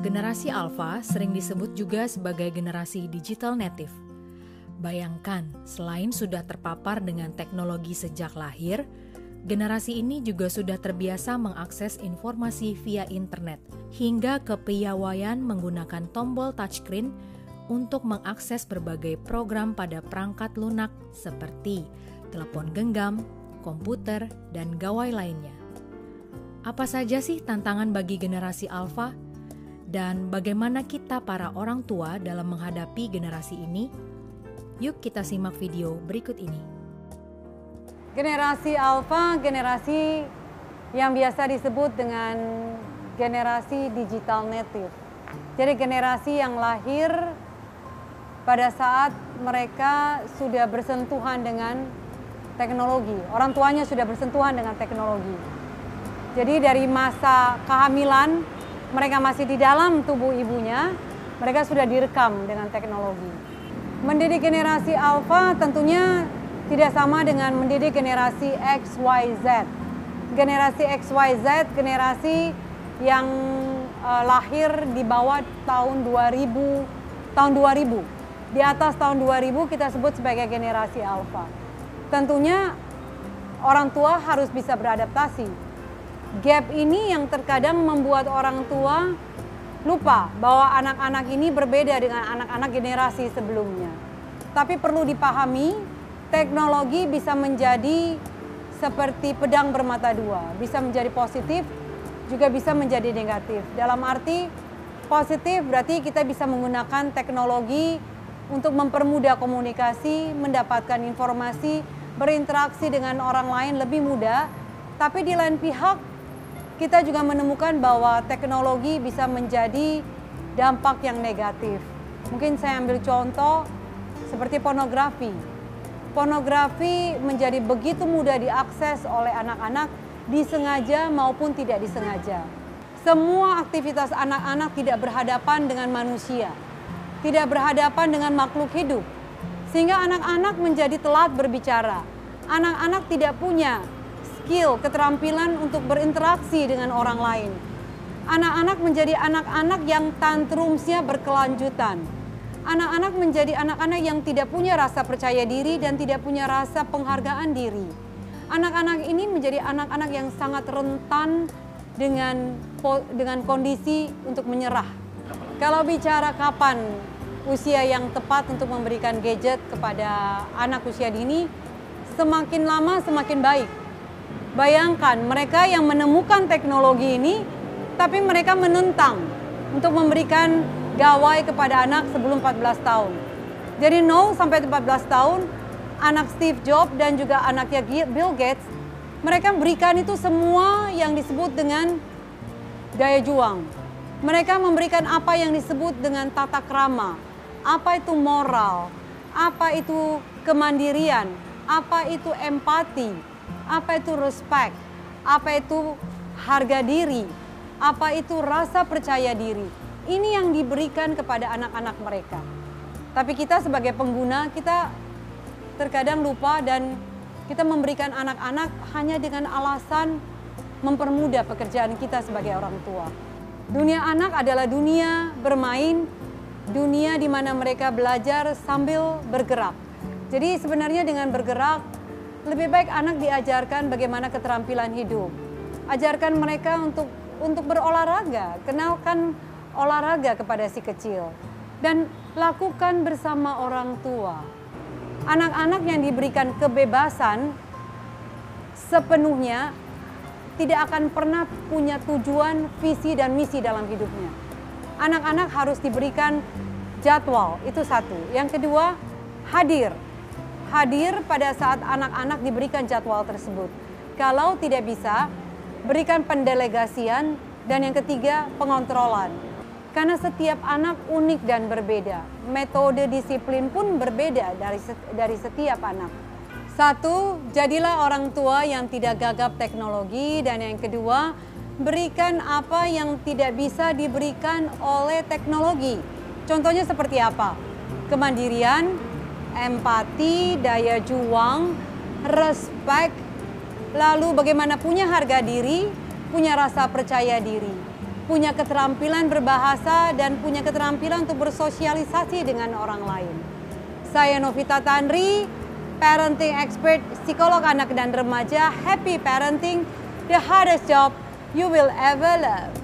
Generasi Alpha sering disebut juga sebagai generasi digital native. Bayangkan, selain sudah terpapar dengan teknologi sejak lahir, generasi ini juga sudah terbiasa mengakses informasi via internet hingga kepiawaian menggunakan tombol touchscreen untuk mengakses berbagai program pada perangkat lunak seperti telepon genggam, komputer, dan gawai lainnya. Apa saja sih tantangan bagi generasi Alpha? Dan bagaimana kita para orang tua dalam menghadapi generasi ini? Yuk kita simak video berikut ini. Generasi Alpha, generasi yang biasa disebut dengan generasi digital native. Jadi generasi yang lahir pada saat mereka sudah bersentuhan dengan teknologi. Orang tuanya sudah bersentuhan dengan teknologi. Jadi dari masa kehamilan mereka masih di dalam tubuh ibunya, mereka sudah direkam dengan teknologi. Mendidik generasi alpha tentunya tidak sama dengan mendidik generasi X, Y, Z. Generasi X, Y, Z, generasi yang uh, lahir di bawah tahun 2000, tahun 2000. Di atas tahun 2000 kita sebut sebagai generasi alpha. Tentunya orang tua harus bisa beradaptasi gap ini yang terkadang membuat orang tua lupa bahwa anak-anak ini berbeda dengan anak-anak generasi sebelumnya. Tapi perlu dipahami, teknologi bisa menjadi seperti pedang bermata dua, bisa menjadi positif, juga bisa menjadi negatif. Dalam arti positif berarti kita bisa menggunakan teknologi untuk mempermudah komunikasi, mendapatkan informasi, berinteraksi dengan orang lain lebih mudah. Tapi di lain pihak kita juga menemukan bahwa teknologi bisa menjadi dampak yang negatif. Mungkin saya ambil contoh seperti pornografi. Pornografi menjadi begitu mudah diakses oleh anak-anak disengaja maupun tidak disengaja. Semua aktivitas anak-anak tidak berhadapan dengan manusia, tidak berhadapan dengan makhluk hidup, sehingga anak-anak menjadi telat berbicara. Anak-anak tidak punya skill, keterampilan untuk berinteraksi dengan orang lain. Anak-anak menjadi anak-anak yang tantrumsnya berkelanjutan. Anak-anak menjadi anak-anak yang tidak punya rasa percaya diri dan tidak punya rasa penghargaan diri. Anak-anak ini menjadi anak-anak yang sangat rentan dengan dengan kondisi untuk menyerah. Kalau bicara kapan usia yang tepat untuk memberikan gadget kepada anak usia dini, semakin lama semakin baik Bayangkan mereka yang menemukan teknologi ini, tapi mereka menentang untuk memberikan gawai kepada anak sebelum 14 tahun. Jadi 0 sampai 14 tahun, anak Steve Jobs dan juga anaknya Bill Gates, mereka berikan itu semua yang disebut dengan daya juang. Mereka memberikan apa yang disebut dengan tata krama, apa itu moral, apa itu kemandirian, apa itu empati, apa itu respect, apa itu harga diri, apa itu rasa percaya diri. Ini yang diberikan kepada anak-anak mereka. Tapi kita sebagai pengguna, kita terkadang lupa dan kita memberikan anak-anak hanya dengan alasan mempermudah pekerjaan kita sebagai orang tua. Dunia anak adalah dunia bermain, dunia di mana mereka belajar sambil bergerak. Jadi sebenarnya dengan bergerak lebih baik anak diajarkan bagaimana keterampilan hidup. Ajarkan mereka untuk untuk berolahraga, kenalkan olahraga kepada si kecil dan lakukan bersama orang tua. Anak-anak yang diberikan kebebasan sepenuhnya tidak akan pernah punya tujuan, visi dan misi dalam hidupnya. Anak-anak harus diberikan jadwal, itu satu. Yang kedua, hadir hadir pada saat anak-anak diberikan jadwal tersebut. Kalau tidak bisa, berikan pendelegasian dan yang ketiga pengontrolan. Karena setiap anak unik dan berbeda. Metode disiplin pun berbeda dari dari setiap anak. Satu, jadilah orang tua yang tidak gagap teknologi dan yang kedua, berikan apa yang tidak bisa diberikan oleh teknologi. Contohnya seperti apa? Kemandirian, empati, daya juang, respect, lalu bagaimana punya harga diri, punya rasa percaya diri. punya keterampilan berbahasa dan punya keterampilan untuk bersosialisasi dengan orang lain. Saya Novita Tanri, parenting expert, psikolog anak dan remaja, happy parenting, the hardest job you will ever love.